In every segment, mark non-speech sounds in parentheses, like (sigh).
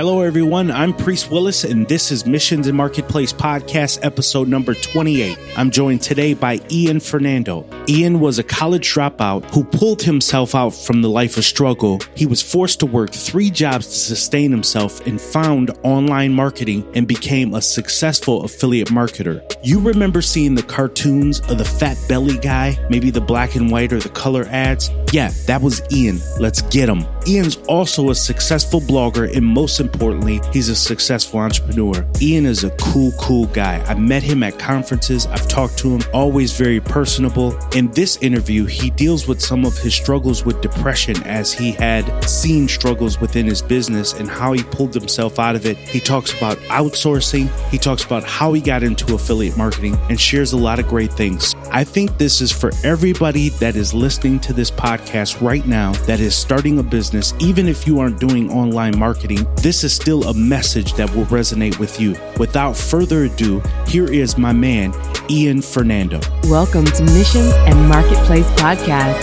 Hello, everyone. I'm Priest Willis, and this is Missions and Marketplace Podcast, episode number 28. I'm joined today by Ian Fernando. Ian was a college dropout who pulled himself out from the life of struggle. He was forced to work three jobs to sustain himself and found online marketing and became a successful affiliate marketer. You remember seeing the cartoons of the fat belly guy, maybe the black and white or the color ads? Yeah, that was Ian. Let's get him. Ian's also a successful blogger, and most importantly, he's a successful entrepreneur. Ian is a cool, cool guy. I met him at conferences, I've talked to him, always very personable. In this interview, he deals with some of his struggles with depression as he had seen struggles within his business and how he pulled himself out of it. He talks about outsourcing, he talks about how he got into affiliate marketing, and shares a lot of great things. I think this is for everybody that is listening to this podcast right now that is starting a business, even if you aren't doing online marketing, this is still a message that will resonate with you. Without further ado, here is my man, Ian Fernando. Welcome to Missions and Marketplace Podcast.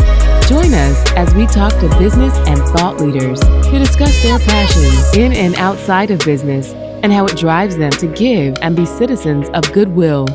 Join us as we talk to business and thought leaders to discuss their passions in and outside of business and how it drives them to give and be citizens of goodwill.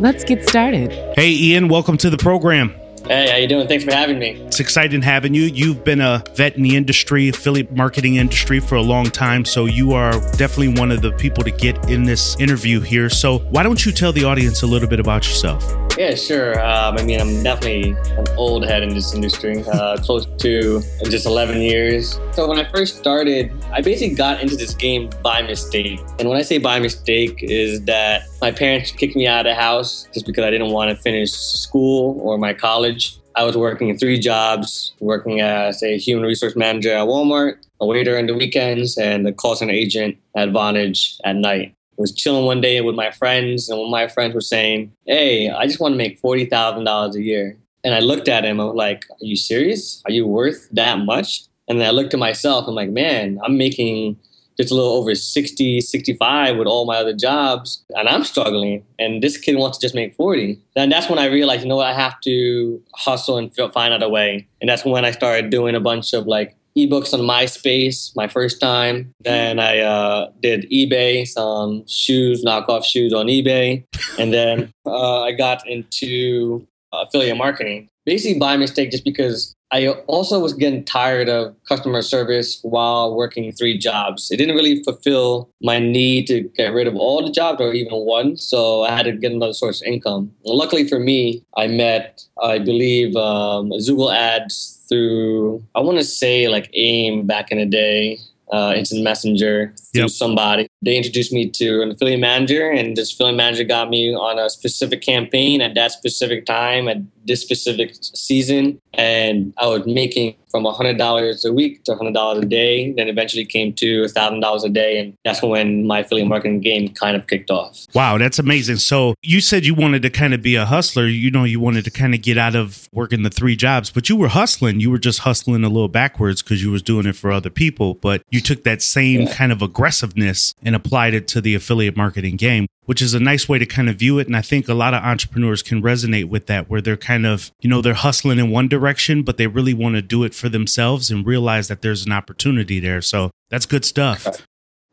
Let's get started. Hey, Ian, welcome to the program. Hey, how you doing? Thanks for having me. It's exciting having you. You've been a vet in the industry, affiliate marketing industry for a long time, so you are definitely one of the people to get in this interview here. So, why don't you tell the audience a little bit about yourself? Yeah, sure. Um, I mean, I'm definitely an old head in this industry, uh, close to just 11 years. So when I first started, I basically got into this game by mistake. And when I say by mistake, is that my parents kicked me out of the house just because I didn't want to finish school or my college. I was working in three jobs, working as a human resource manager at Walmart, a waiter on the weekends, and a call center agent at Vonage at night was chilling one day with my friends, and one of my friends was saying, Hey, I just want to make $40,000 a year. And I looked at him, I was like, Are you serious? Are you worth that much? And then I looked at myself, I'm like, Man, I'm making just a little over 60, 65 with all my other jobs, and I'm struggling. And this kid wants to just make 40. And that's when I realized, you know what, I have to hustle and find out a way. And that's when I started doing a bunch of like ebooks on MySpace my first time. Then I uh, did eBay, some shoes, knockoff shoes on eBay. And then (laughs) uh, I got into affiliate marketing, basically by mistake, just because I also was getting tired of customer service while working three jobs. It didn't really fulfill my need to get rid of all the jobs or even one. So I had to get another source of income. Luckily for me, I met, I believe, um, Google Ads through I want to say like AIM back in the day, uh, Instant Messenger through yep. somebody. They introduced me to an affiliate manager, and this affiliate manager got me on a specific campaign at that specific time at this specific season, and I was making from $100 a week to $100 a day. Then eventually came to $1,000 a day. And that's when my affiliate marketing game kind of kicked off. Wow, that's amazing. So you said you wanted to kind of be a hustler. You know, you wanted to kind of get out of working the three jobs, but you were hustling. You were just hustling a little backwards because you was doing it for other people. But you took that same yeah. kind of aggressiveness and applied it to the affiliate marketing game which is a nice way to kind of view it. And I think a lot of entrepreneurs can resonate with that, where they're kind of, you know, they're hustling in one direction, but they really want to do it for themselves and realize that there's an opportunity there. So that's good stuff.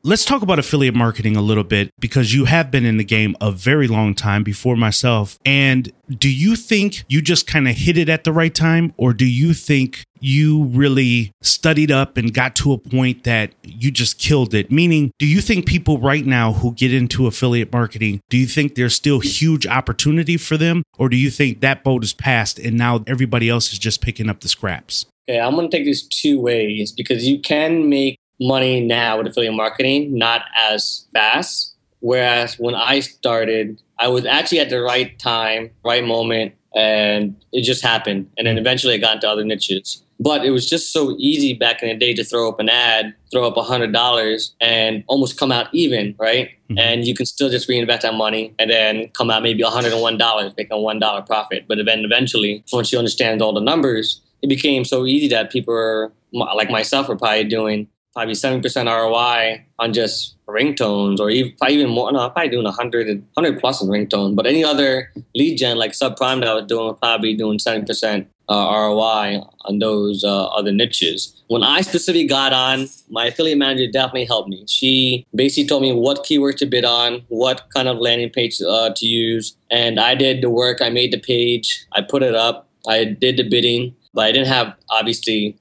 Let's talk about affiliate marketing a little bit because you have been in the game a very long time before myself. And do you think you just kind of hit it at the right time, or do you think you really studied up and got to a point that you just killed it? Meaning, do you think people right now who get into affiliate marketing, do you think there's still huge opportunity for them, or do you think that boat is passed and now everybody else is just picking up the scraps? Okay, I'm going to take this two ways because you can make money now with affiliate marketing, not as fast. Whereas when I started, I was actually at the right time, right moment, and it just happened. And then eventually I got into other niches. But it was just so easy back in the day to throw up an ad, throw up a hundred dollars, and almost come out even, right? Mm-hmm. And you can still just reinvest that money and then come out maybe hundred and one dollars, make a one dollar profit. But then eventually, once you understand all the numbers, it became so easy that people are, like myself were probably doing probably 7% ROI on just ringtones or even, probably even more. No, I'm probably doing 100, 100 plus in ringtone. But any other lead gen like subprime that I was doing, probably doing 7% uh, ROI on those uh, other niches. When I specifically got on, my affiliate manager definitely helped me. She basically told me what keywords to bid on, what kind of landing page uh, to use, and I did the work. I made the page, I put it up, I did the bidding, but I didn't have obviously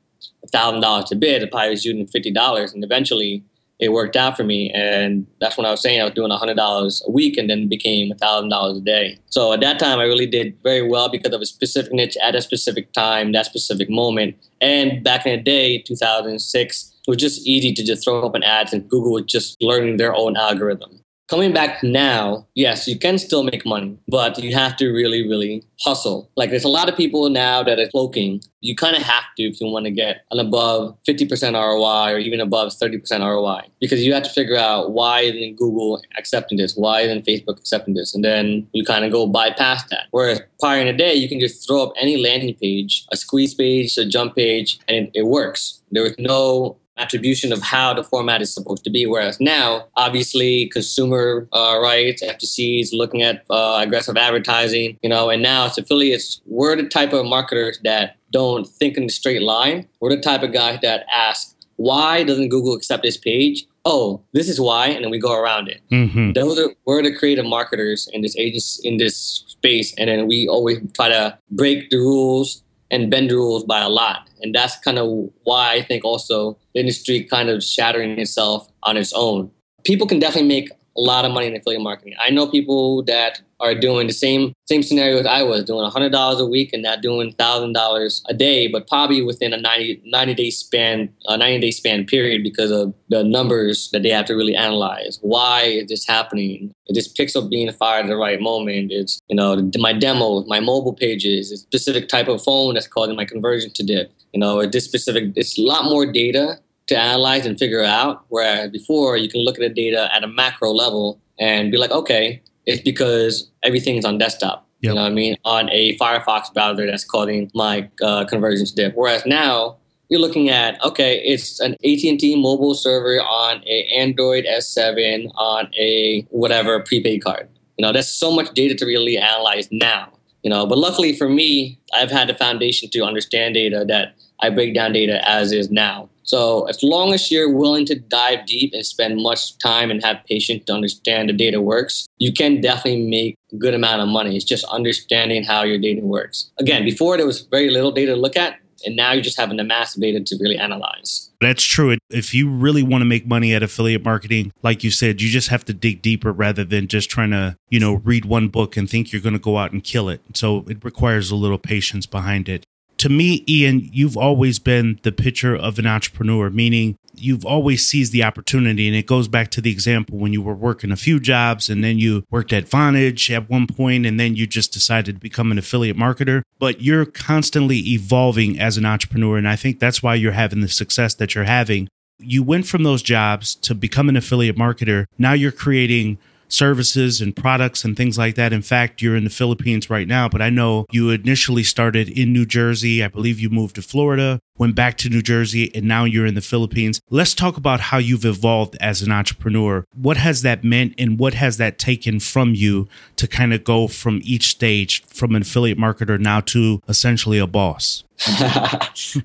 thousand dollars to bid. I probably was using fifty dollars, and eventually it worked out for me. And that's when I was saying I was doing hundred dollars a week, and then became thousand dollars a day. So at that time, I really did very well because of a specific niche at a specific time, that specific moment. And back in the day, two thousand six. It was just easy to just throw up an ads and Google was just learning their own algorithm coming back now, yes, you can still make money, but you have to really, really hustle. Like there's a lot of people now that are cloaking. You kind of have to if you want to get an above 50% ROI or even above 30% ROI because you have to figure out why isn't Google accepting this? Why isn't Facebook accepting this? And then you kind of go bypass that. Whereas prior in a day, you can just throw up any landing page, a squeeze page, a jump page, and it, it works. There was no attribution of how the format is supposed to be. Whereas now, obviously, consumer uh, rights, FTC is looking at uh, aggressive advertising, you know, and now it's affiliates. We're the type of marketers that don't think in a straight line. We're the type of guys that ask, why doesn't Google accept this page? Oh, this is why, and then we go around it. Mm-hmm. Those are we're the creative marketers in this agency in this space, and then we always try to break the rules and bend the rules by a lot. And that's kind of why I think also the industry kind of shattering itself on its own. People can definitely make a lot of money in affiliate marketing. I know people that are doing the same same scenario as I was, doing $100 a week and not doing $1,000 a day, but probably within a 90, 90 day span, a 90 day span period because of the numbers that they have to really analyze. Why is this happening? It just picks up being fired at the right moment. It's, you know, my demos, my mobile pages, a specific type of phone that's causing my conversion to dip. You know, this specific, it's a lot more data to analyze and figure out. Whereas before, you can look at the data at a macro level and be like, okay, it's because everything's on desktop. Yep. You know what I mean? On a Firefox browser that's causing my uh, conversions dip. Whereas now you're looking at okay, it's an AT&T mobile server on a Android S7 on a whatever prepaid card. You know, there's so much data to really analyze now. You know, but luckily for me, I've had the foundation to understand data that I break down data as is now. So as long as you're willing to dive deep and spend much time and have patience to understand the data works, you can definitely make a good amount of money. It's just understanding how your data works. Again, before there was very little data to look at, and now you're just having the massive data to really analyze. That's true. If you really want to make money at affiliate marketing, like you said, you just have to dig deeper rather than just trying to, you know, read one book and think you're going to go out and kill it. So it requires a little patience behind it to me, Ian, you've always been the picture of an entrepreneur, meaning you've always seized the opportunity. And it goes back to the example when you were working a few jobs and then you worked at Vonage at one point and then you just decided to become an affiliate marketer. But you're constantly evolving as an entrepreneur. And I think that's why you're having the success that you're having. You went from those jobs to become an affiliate marketer. Now you're creating services and products and things like that. In fact, you're in the Philippines right now, but I know you initially started in New Jersey. I believe you moved to Florida, went back to New Jersey, and now you're in the Philippines. Let's talk about how you've evolved as an entrepreneur. What has that meant and what has that taken from you to kind of go from each stage from an affiliate marketer now to essentially a boss? (laughs)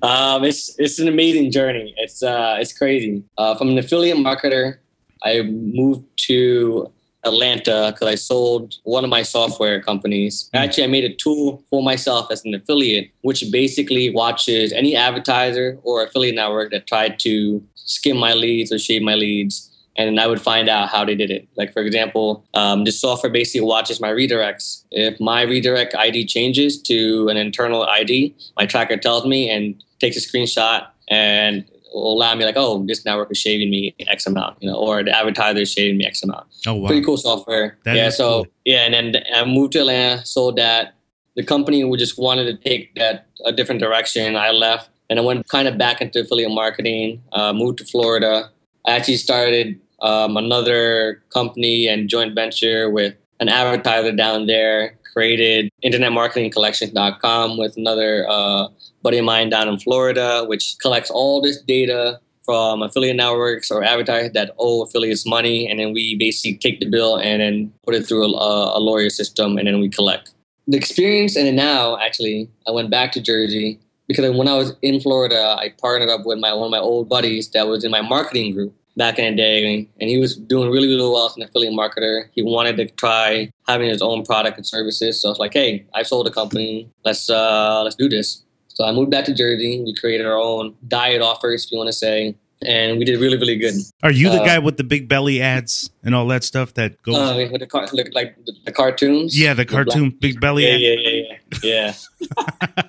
um, it's it's an amazing journey. It's uh, it's crazy. Uh, from an affiliate marketer, I moved to Atlanta because I sold one of my software companies. Hmm. Actually, I made a tool for myself as an affiliate, which basically watches any advertiser or affiliate network that tried to skim my leads or shave my leads. And I would find out how they did it. Like, for example, um, this software basically watches my redirects. If my redirect ID changes to an internal ID, my tracker tells me and takes a screenshot and will allow me like, oh, this network is shaving me X amount, you know, or the advertiser is shaving me X amount. Oh, wow. Pretty cool software. That yeah. So cool. yeah, and then I moved to Atlanta, sold that. The company we just wanted to take that a different direction. I left and I went kind of back into affiliate marketing. Uh, moved to Florida. I actually started um, another company and joint venture with an advertiser down there. Created internetmarketingcollections.com with another uh, buddy of mine down in Florida, which collects all this data from affiliate networks or advertisers that owe affiliates money, and then we basically take the bill and then put it through a, a lawyer system, and then we collect. the experience and now actually I went back to Jersey because when I was in Florida, I partnered up with my one of my old buddies that was in my marketing group back in the day, and he was doing really, really well as an affiliate marketer. He wanted to try having his own product and services. So I was like, hey, I sold a company. Let's uh, let's do this. So I moved back to Jersey. We created our own diet offers, if you want to say, and we did really, really good. Are you the uh, guy with the big belly ads and all that stuff that goes? Uh, with the car- like the, the, cartoons. Yeah, the cartoon the big belly. Yeah, yeah, yeah, yeah,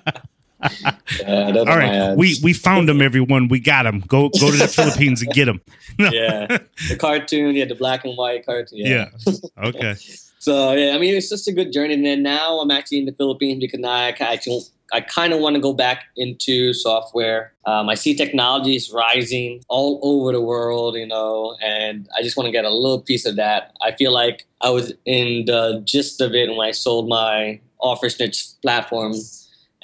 yeah. (laughs) (laughs) (laughs) All right, we we found them, everyone. We got them. Go go to the Philippines and get them. (laughs) yeah, the cartoon, yeah, the black and white cartoon. Yeah. yeah. Okay. (laughs) so yeah, I mean, it's just a good journey. And then now I'm actually in the Philippines because now I actually I kind of want to go back into software. Um, I see technology is rising all over the world, you know, and I just want to get a little piece of that. I feel like I was in the gist of it when I sold my Offersnitch platform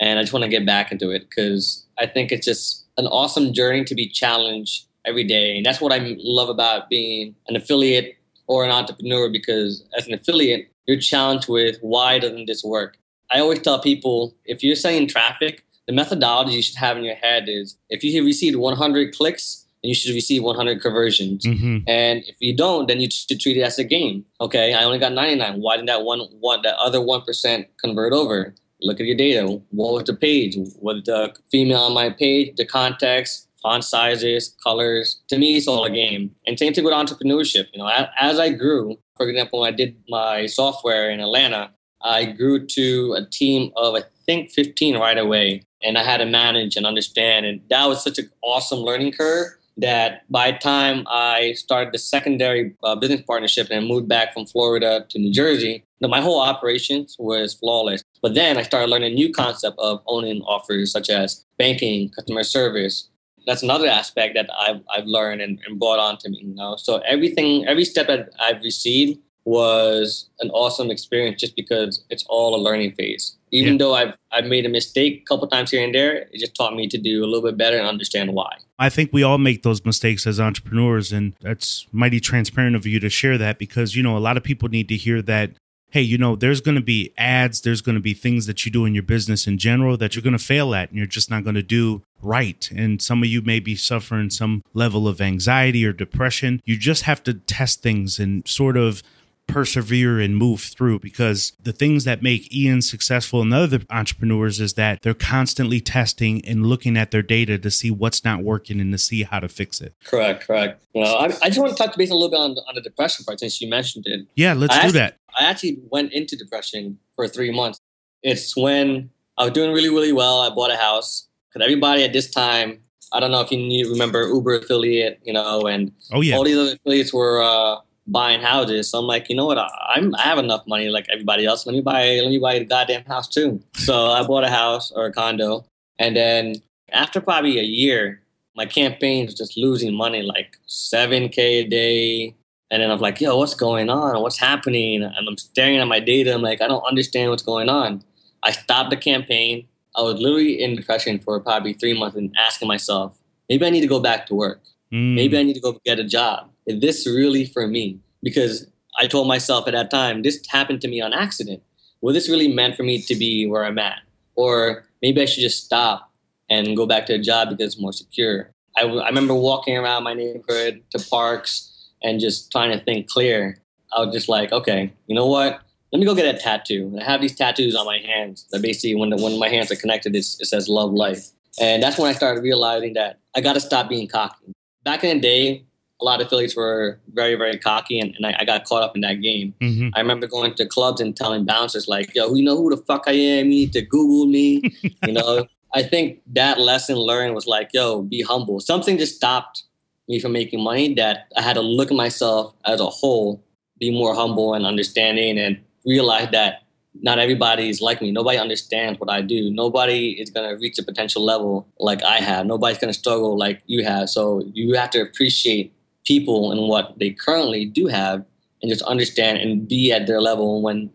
and I just want to get back into it because I think it's just an awesome journey to be challenged every day, and that's what I love about being an affiliate or an entrepreneur. Because as an affiliate, you're challenged with why doesn't this work? I always tell people if you're selling traffic, the methodology you should have in your head is if you received 100 clicks, then you should receive 100 conversions. Mm-hmm. And if you don't, then you should treat it as a game. Okay, I only got 99. Why didn't that one, one that other one percent convert over? Look at your data. What was the page? What the female on my page? The context, font sizes, colors. To me, it's all a game. And same thing with entrepreneurship. You know, as I grew, for example, when I did my software in Atlanta, I grew to a team of I think 15 right away, and I had to manage and understand. And that was such an awesome learning curve that by the time I started the secondary uh, business partnership and moved back from Florida to New Jersey, my whole operations was flawless. But then I started learning a new concept of owning offers such as banking, customer service. That's another aspect that I've, I've learned and, and brought on to me. You know? So everything, every step that I've received was an awesome experience just because it's all a learning phase. Even yeah. though I've I've made a mistake a couple times here and there, it just taught me to do a little bit better and understand why. I think we all make those mistakes as entrepreneurs and that's mighty transparent of you to share that because you know a lot of people need to hear that hey, you know, there's going to be ads, there's going to be things that you do in your business in general that you're going to fail at and you're just not going to do right. And some of you may be suffering some level of anxiety or depression. You just have to test things and sort of persevere and move through because the things that make Ian successful and other entrepreneurs is that they're constantly testing and looking at their data to see what's not working and to see how to fix it. Correct, correct. Well, I, I just want to touch base a little bit on, on the depression part since you mentioned it. Yeah, let's I do actually, that. I actually went into depression for three months. It's when I was doing really, really well. I bought a house because everybody at this time, I don't know if you remember Uber affiliate, you know, and oh yeah, all these other affiliates were uh, buying houses. So I'm like, you know what? I, I'm I have enough money like everybody else. Let me buy let me buy a goddamn house too. So I bought a house or a condo, and then after probably a year, my campaign was just losing money, like seven k a day. And then I'm like, yo, what's going on? What's happening? And I'm staring at my data. I'm like, I don't understand what's going on. I stopped the campaign. I was literally in depression for probably three months and asking myself, maybe I need to go back to work. Mm. Maybe I need to go get a job is this really for me? Because I told myself at that time, this happened to me on accident. Was this really meant for me to be where I'm at? Or maybe I should just stop and go back to a job because it's more secure. I, w- I remember walking around my neighborhood to parks and just trying to think clear. I was just like, okay, you know what? Let me go get a tattoo. I have these tattoos on my hands that basically, when, the, when my hands are connected, it says love life. And that's when I started realizing that I got to stop being cocky. Back in the day, a lot of affiliates were very, very cocky, and, and I, I, got caught up in that game. Mm-hmm. I remember going to clubs and telling bouncers like, "Yo, you know who the fuck I am? You need to Google me." (laughs) you know, I think that lesson learned was like, "Yo, be humble." Something just stopped me from making money. That I had to look at myself as a whole, be more humble and understanding, and realize that not everybody is like me. Nobody understands what I do. Nobody is going to reach a potential level like I have. Nobody's going to struggle like you have. So you have to appreciate people and what they currently do have and just understand and be at their level when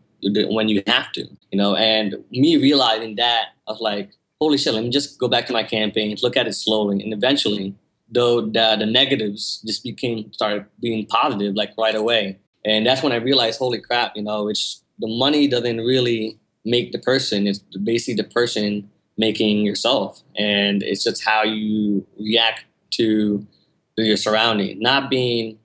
when you have to you know and me realizing that I was like holy shit let me just go back to my campaigns look at it slowly and eventually though the, the negatives just became started being positive like right away and that's when i realized holy crap you know it's the money doesn't really make the person. It's basically the person making yourself, and it's just how you react to your surrounding. Not being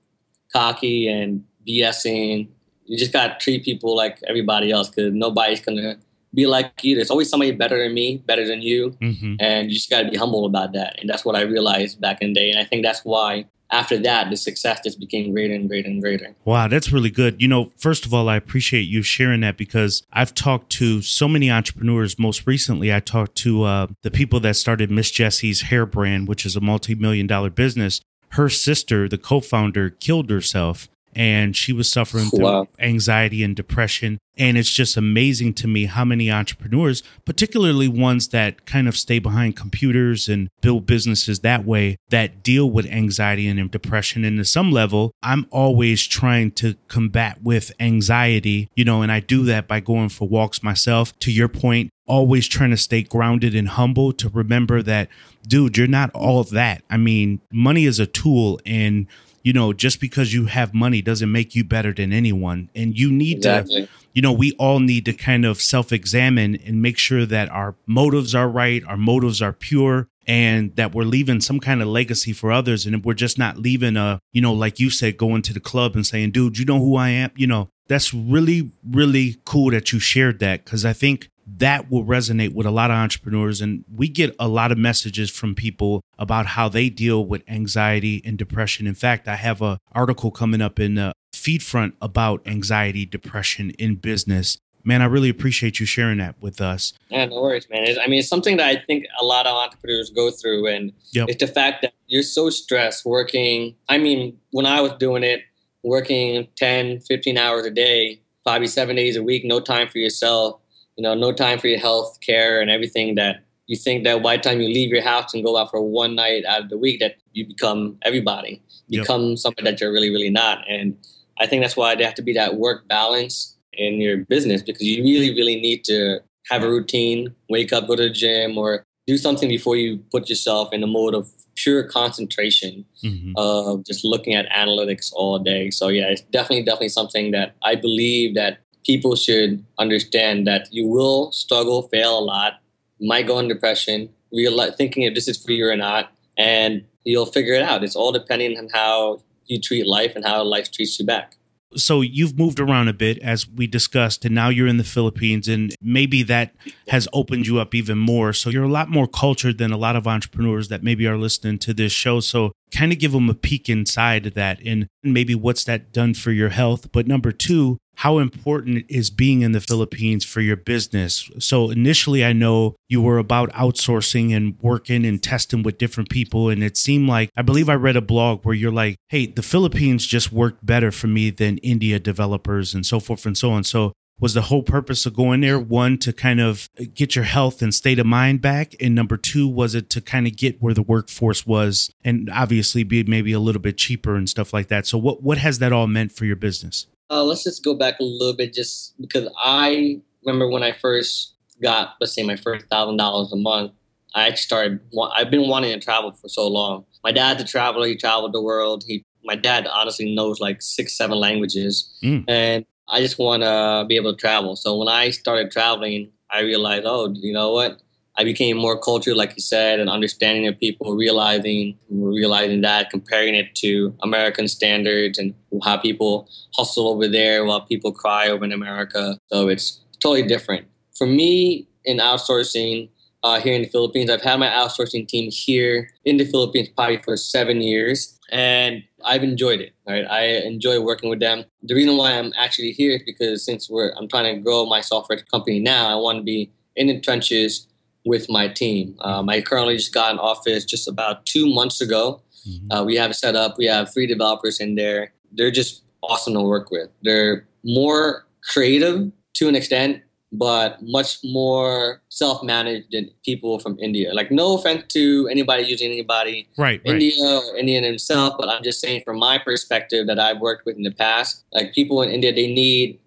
cocky and BSing. You just gotta treat people like everybody else because nobody's gonna be like you. There's always somebody better than me, better than you, mm-hmm. and you just gotta be humble about that. And that's what I realized back in the day. And I think that's why after that, the success just became greater and greater and greater. Wow, that's really good. You know, first of all, I appreciate you sharing that because I've talked to so many entrepreneurs. Most recently, I talked to uh, the people that started Miss Jessie's hair brand, which is a multi million dollar business. Her sister, the co founder, killed herself and she was suffering through anxiety and depression. And it's just amazing to me how many entrepreneurs, particularly ones that kind of stay behind computers and build businesses that way, that deal with anxiety and depression. And to some level, I'm always trying to combat with anxiety, you know, and I do that by going for walks myself. To your point, always trying to stay grounded and humble to remember that, dude, you're not all that. I mean, money is a tool and you know, just because you have money doesn't make you better than anyone. And you need exactly. to, you know, we all need to kind of self examine and make sure that our motives are right, our motives are pure, and that we're leaving some kind of legacy for others. And we're just not leaving a, you know, like you said, going to the club and saying, dude, you know who I am? You know, that's really, really cool that you shared that because I think that will resonate with a lot of entrepreneurs. And we get a lot of messages from people about how they deal with anxiety and depression. In fact, I have an article coming up in the feed front about anxiety, depression in business. Man, I really appreciate you sharing that with us. Yeah, no worries, man. It's, I mean, it's something that I think a lot of entrepreneurs go through. And yep. it's the fact that you're so stressed working. I mean, when I was doing it, working 10, 15 hours a day, five, seven days a week, no time for yourself you know, no time for your health care and everything that you think that by the time you leave your house and go out for one night out of the week that you become everybody, you become yep. something that you're really, really not. And I think that's why there have to be that work balance in your business because you really, really need to have a routine, wake up, go to the gym, or do something before you put yourself in a mode of pure concentration mm-hmm. of just looking at analytics all day. So yeah, it's definitely, definitely something that I believe that people should understand that you will struggle, fail a lot, might go in depression, realize, thinking if this is for you or not, and you'll figure it out. It's all depending on how you treat life and how life treats you back. So you've moved around a bit as we discussed, and now you're in the Philippines, and maybe that has opened you up even more. So you're a lot more cultured than a lot of entrepreneurs that maybe are listening to this show. So kind of give them a peek inside of that and maybe what's that done for your health. But number two, how important is being in the Philippines for your business? So initially, I know you were about outsourcing and working and testing with different people. And it seemed like, I believe I read a blog where you're like, hey, the Philippines just worked better for me than India developers and so forth and so on. So was the whole purpose of going there one to kind of get your health and state of mind back and number two was it to kind of get where the workforce was and obviously be maybe a little bit cheaper and stuff like that so what what has that all meant for your business uh, let's just go back a little bit, just because I remember when I first got, let's say, my first thousand dollars a month. I actually started. I've been wanting to travel for so long. My dad's a traveler. He traveled the world. He, my dad, honestly knows like six, seven languages, mm. and I just want to be able to travel. So when I started traveling, I realized, oh, you know what? I became more cultured, like you said, and understanding of people, realizing realizing that, comparing it to American standards and how people hustle over there while people cry over in America. So it's totally different. For me, in outsourcing uh, here in the Philippines, I've had my outsourcing team here in the Philippines probably for seven years, and I've enjoyed it. Right, I enjoy working with them. The reason why I'm actually here is because since we're I'm trying to grow my software company now, I want to be in the trenches with my team. Um, I currently just got an office just about two months ago. Mm-hmm. Uh, we have it set up. We have three developers in there. They're just awesome to work with. They're more creative to an extent, but much more self-managed than people from India. Like, no offense to anybody using anybody, right? India right. or Indian himself, but I'm just saying from my perspective that I've worked with in the past, like people in India, they need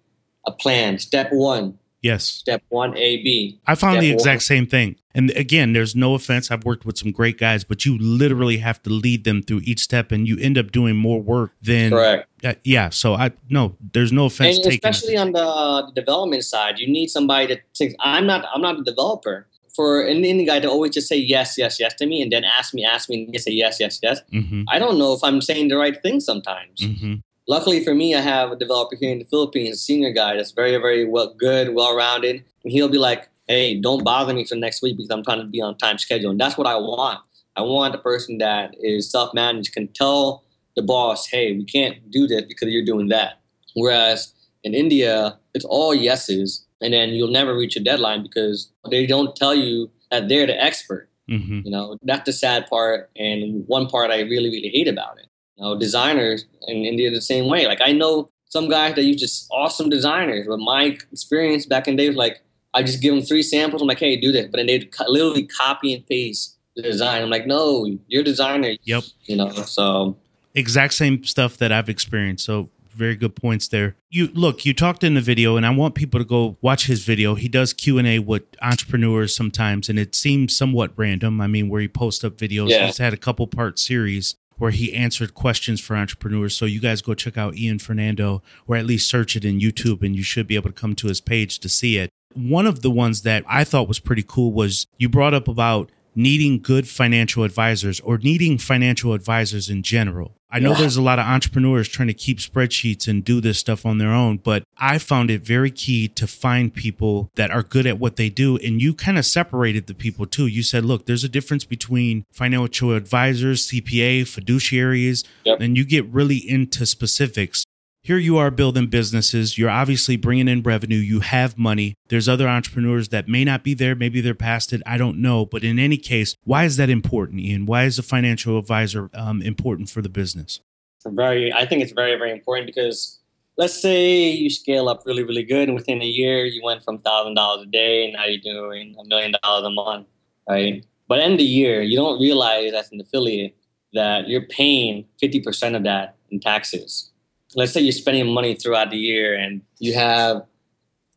a plan. Step one, Yes. Step one, A, B. I found the exact one- same thing. And again, there's no offense. I've worked with some great guys, but you literally have to lead them through each step and you end up doing more work than Correct. Uh, yeah. So I no, there's no offense and taken. especially on the development side, you need somebody to think. I'm not. I'm not a developer. For an indie guy to always just say yes, yes, yes to me, and then ask me, ask me, and say yes, yes, yes. hmm I don't know if I'm saying the right thing sometimes. hmm Luckily for me, I have a developer here in the Philippines, a senior guy that's very, very well, good, well rounded, and he'll be like, "Hey, don't bother me for next week because I'm trying to be on time schedule." And that's what I want. I want a person that is self-managed can tell the boss, "Hey, we can't do this because you're doing that." Whereas in India, it's all yeses, and then you'll never reach a deadline because they don't tell you that they're the expert. hmm You know, that's the sad part, and one part I really, really hate about it. You know, designers in India the same way. Like I know some guys that use just awesome designers, but my experience back in the day was like I just give them three samples. I'm like, hey, do this, but then they literally copy and paste the design. I'm like, no, you're a designer. Yep. You know, so Exact same stuff that I've experienced. So very good points there. You look, you talked in the video, and I want people to go watch his video. He does Q and A with entrepreneurs sometimes, and it seems somewhat random. I mean, where he posts up videos. Yeah. He's had a couple part series where he answered questions for entrepreneurs. So you guys go check out Ian Fernando, or at least search it in YouTube, and you should be able to come to his page to see it. One of the ones that I thought was pretty cool was you brought up about needing good financial advisors or needing financial advisors in general. I know Yeah. there's a lot of entrepreneurs trying to keep spreadsheets and do this stuff on their own, but I found it very key to find people that are good at what they do. And you kind of separated the people too. You said, look, there's a difference between financial advisors, CPA, fiduciaries, Yep. and you get really into specifics. Here you are building businesses. You're obviously bringing in revenue. You have money. There's other entrepreneurs that may not be there. Maybe they're past it. I don't know. But in any case, why is that important, Ian? Why is a financial advisor um, important for the business? very i think it's very very important because let's say you scale up really really good and within a year you went from thousand dollars a day and now you're doing a million dollars a month right but end the year you don't realize as an affiliate that you're paying 50% of that in taxes let's say you're spending money throughout the year and you have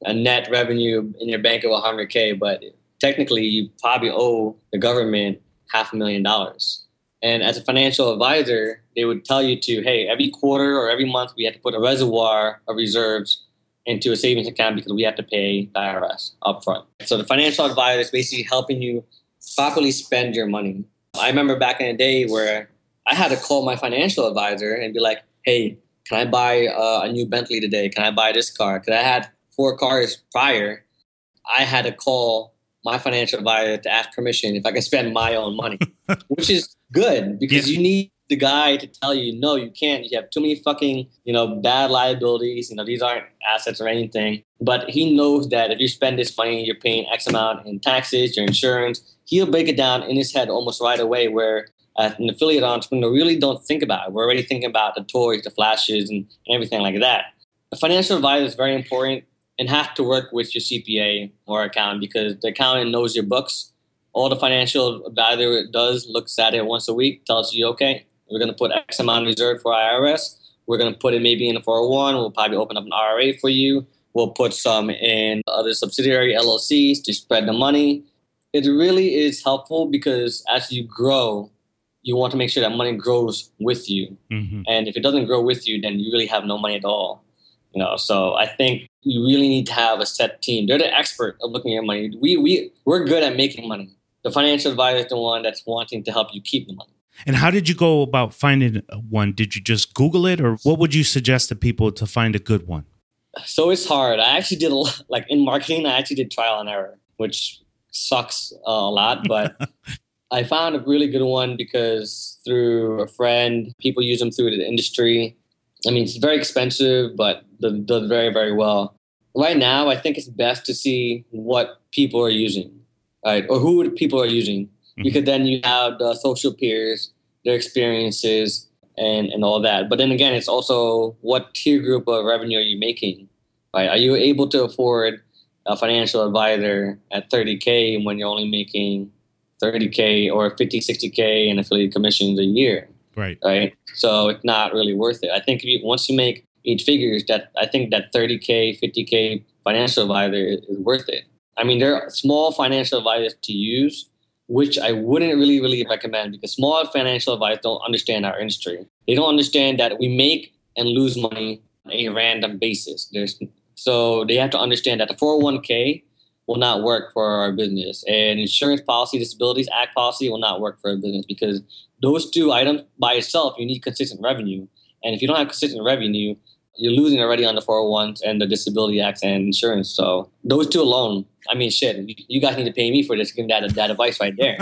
a net revenue in your bank of 100k but technically you probably owe the government half a million dollars and as a financial advisor, they would tell you to, hey, every quarter or every month we have to put a reservoir of reserves into a savings account because we have to pay the IRS upfront. So the financial advisor is basically helping you properly spend your money. I remember back in the day where I had to call my financial advisor and be like, hey, can I buy uh, a new Bentley today? Can I buy this car? Because I had four cars prior. I had to call my financial advisor to ask permission if I can spend my own money, (laughs) which is good because Yeah. you need the guy to tell you, no, you can't. You have too many fucking, you know, bad liabilities. You know, these aren't assets or anything. But he knows that if you spend this money, you're paying X amount in taxes, your insurance. He'll break it down in his head almost right away. Where as an affiliate entrepreneur, really don't think about it. We're already thinking about the toys, the flashes, and, and everything like that. A financial advisor is very important and have to work with your CPA or accountant because the accountant knows your books. All the financial advisor does looks at it once a week, tells you, okay, we're going to put X amount reserved for IRS. We're going to put it maybe in a 401. We'll probably open up an IRA for you. We'll put some in other subsidiary LLCs to spread the money. It really is helpful because as you grow, you want to make sure that money grows with you. hmm And if it doesn't grow with you, then you really have no money at all. You know, so I think you really need to have a set team. They're the expert of looking at money. We we we're good at making money. The financial advisor is the one that's wanting to help you keep the money. And how did you go about finding one? Did you just Google it, or what would you suggest to people to find a good one? So it's hard. I actually did a lot, like in marketing. I actually did trial and error, which sucks uh, a lot, but. (laughs) I found a really good one because through a friend, people use them through the industry. I mean, it's very expensive, but does does very, very well. Right now, I think it's best to see what people are using, right? Or who people are using, Mhm. because then you have the social peers, their experiences, and, and all that. But then again, it's also what tier group of revenue are you making, right? Are you able to afford a financial advisor at 30K when you're only making 30K or 50, 60K in affiliate commissions a year? Right. right? So it's not really worth it. I think if you, once you make eight figures, that I think that 30k, 50k financial advisor is worth it. I mean, there are small financial advisors to use, which I wouldn't really, really recommend because small financial advisors don't understand our industry. They don't understand that we make and lose money on a random basis. There's so they have to understand that the 401k will not work for our business, and insurance policy, disabilities act policy will not work for a business because those two items by itself, you need consistent revenue, and if you don't have consistent revenue, you're losing already on the 401s and the disability acts and insurance. So those two alone, I mean, shit, you guys need to pay me for this. Give that that advice right there.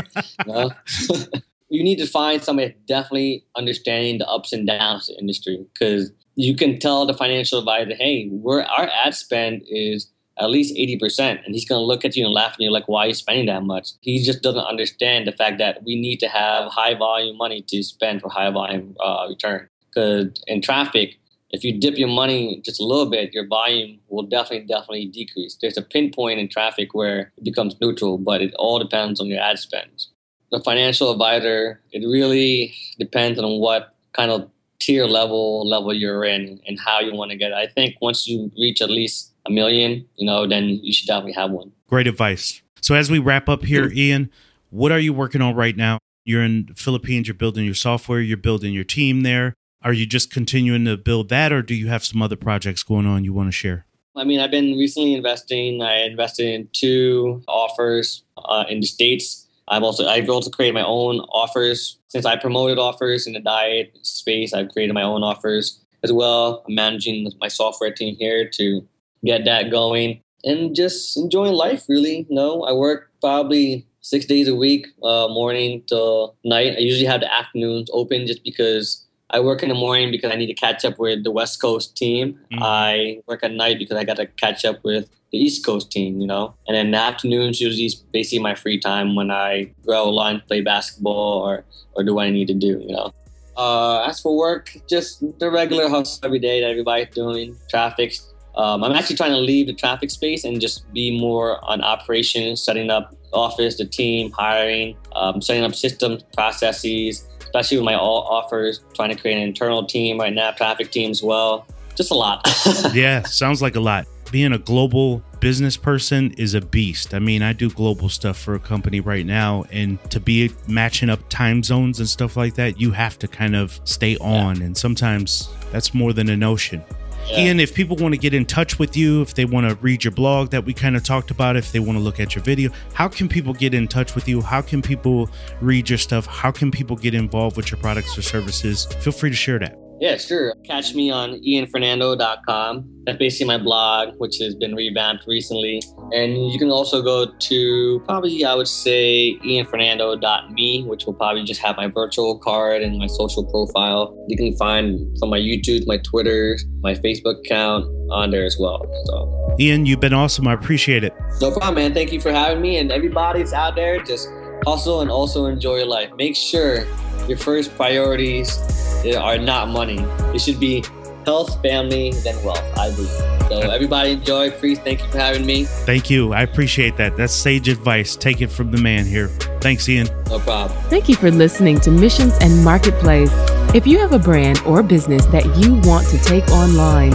you, know? (laughs) you need to find somebody definitely understanding the ups and downs of the industry because you can tell the financial advisor, hey, we're our ad spend is at least 80% and he's going to look at you and laugh at you like why are you spending that much he just doesn't understand the fact that we need to have high volume money to spend for high volume uh, return because in traffic if you dip your money just a little bit, your volume will definitely, definitely decrease. There's a pinpoint in traffic where it becomes neutral, but it all depends on your ad spend. The financial advisor, it really depends on what kind of tier level level you're in and how you want to get it. I think once you reach at least a million, you know, then you should definitely have one. Great advice. So as we wrap up here, Ian, what are you working on right now? You're in the Philippines, you're building your software, you're building your team there. Are you just continuing to build that, or do you have some other projects going on you want to share? I mean, I've been recently investing. I invested in two offers uh, in the states. I've also I've also created my own offers since I promoted offers in the diet space. I've created my own offers as well. I'm managing my software team here to get that going and just enjoying life. Really, no, I work probably six days a week, uh, morning to night. I usually have the afternoons open just because I work in the morning because I need to catch up with the West Coast team. Mm. I work at night because I got to catch up with the East Coast team, you know. And then the afternoons usually basically my free time when I a line, play basketball, or or do what I need to do, you know. Uh, as for work, just the regular hustle every day that everybody's doing. Traffic. Um, I'm actually trying to leave the traffic space and just be more on operations, setting up office, the team, hiring, um, setting up systems, processes, especially with my all offers, trying to create an internal team right now, traffic team as well. Just a lot. (laughs) yeah, sounds like a lot. Being a global business person is a beast. I mean, I do global stuff for a company right now, and to be matching up time zones and stuff like that, you have to kind of stay on. Yeah. And sometimes that's more than a notion. Yeah. Ian, if people want to get in touch with you, if they want to read your blog that we kind of talked about, if they want to look at your video, how can people get in touch with you? How can people read your stuff? How can people get involved with your products or services? Feel free to share that. Yeah, sure. Catch me on ianfernando.com. That's basically my blog, which has been revamped recently. And you can also go to probably, I would say, ianfernando.me, which will probably just have my virtual card and my social profile. You can find from my YouTube, my Twitter, my Facebook account on there as well. So, Ian, you've been awesome. I appreciate it. No problem, man. Thank you for having me. And everybody's out there, just hustle and also enjoy your life. Make sure your first priorities Uh, are not money. It should be health, family, then wealth, I believe. So everybody enjoy. Please, thank you for having me. Thank you. I appreciate that. That's sage advice. Take it from the man here. Thanks, Ian. No problem. Thank you for listening to Missions and Marketplace. If you have a brand or business that you want to take online,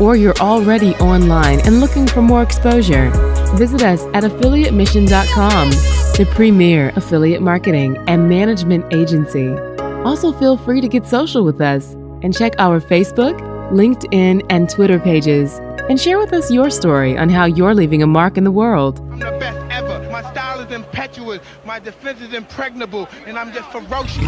or you're already online and looking for more exposure, visit us at affiliatemission.com, the premier affiliate marketing and management agency. Also, feel free to get social with us and check our Facebook, LinkedIn, and Twitter pages and share with us your story on how you're leaving a mark in the world. I'm the best ever. My style is impetuous, my defense is impregnable, and I'm just ferocious.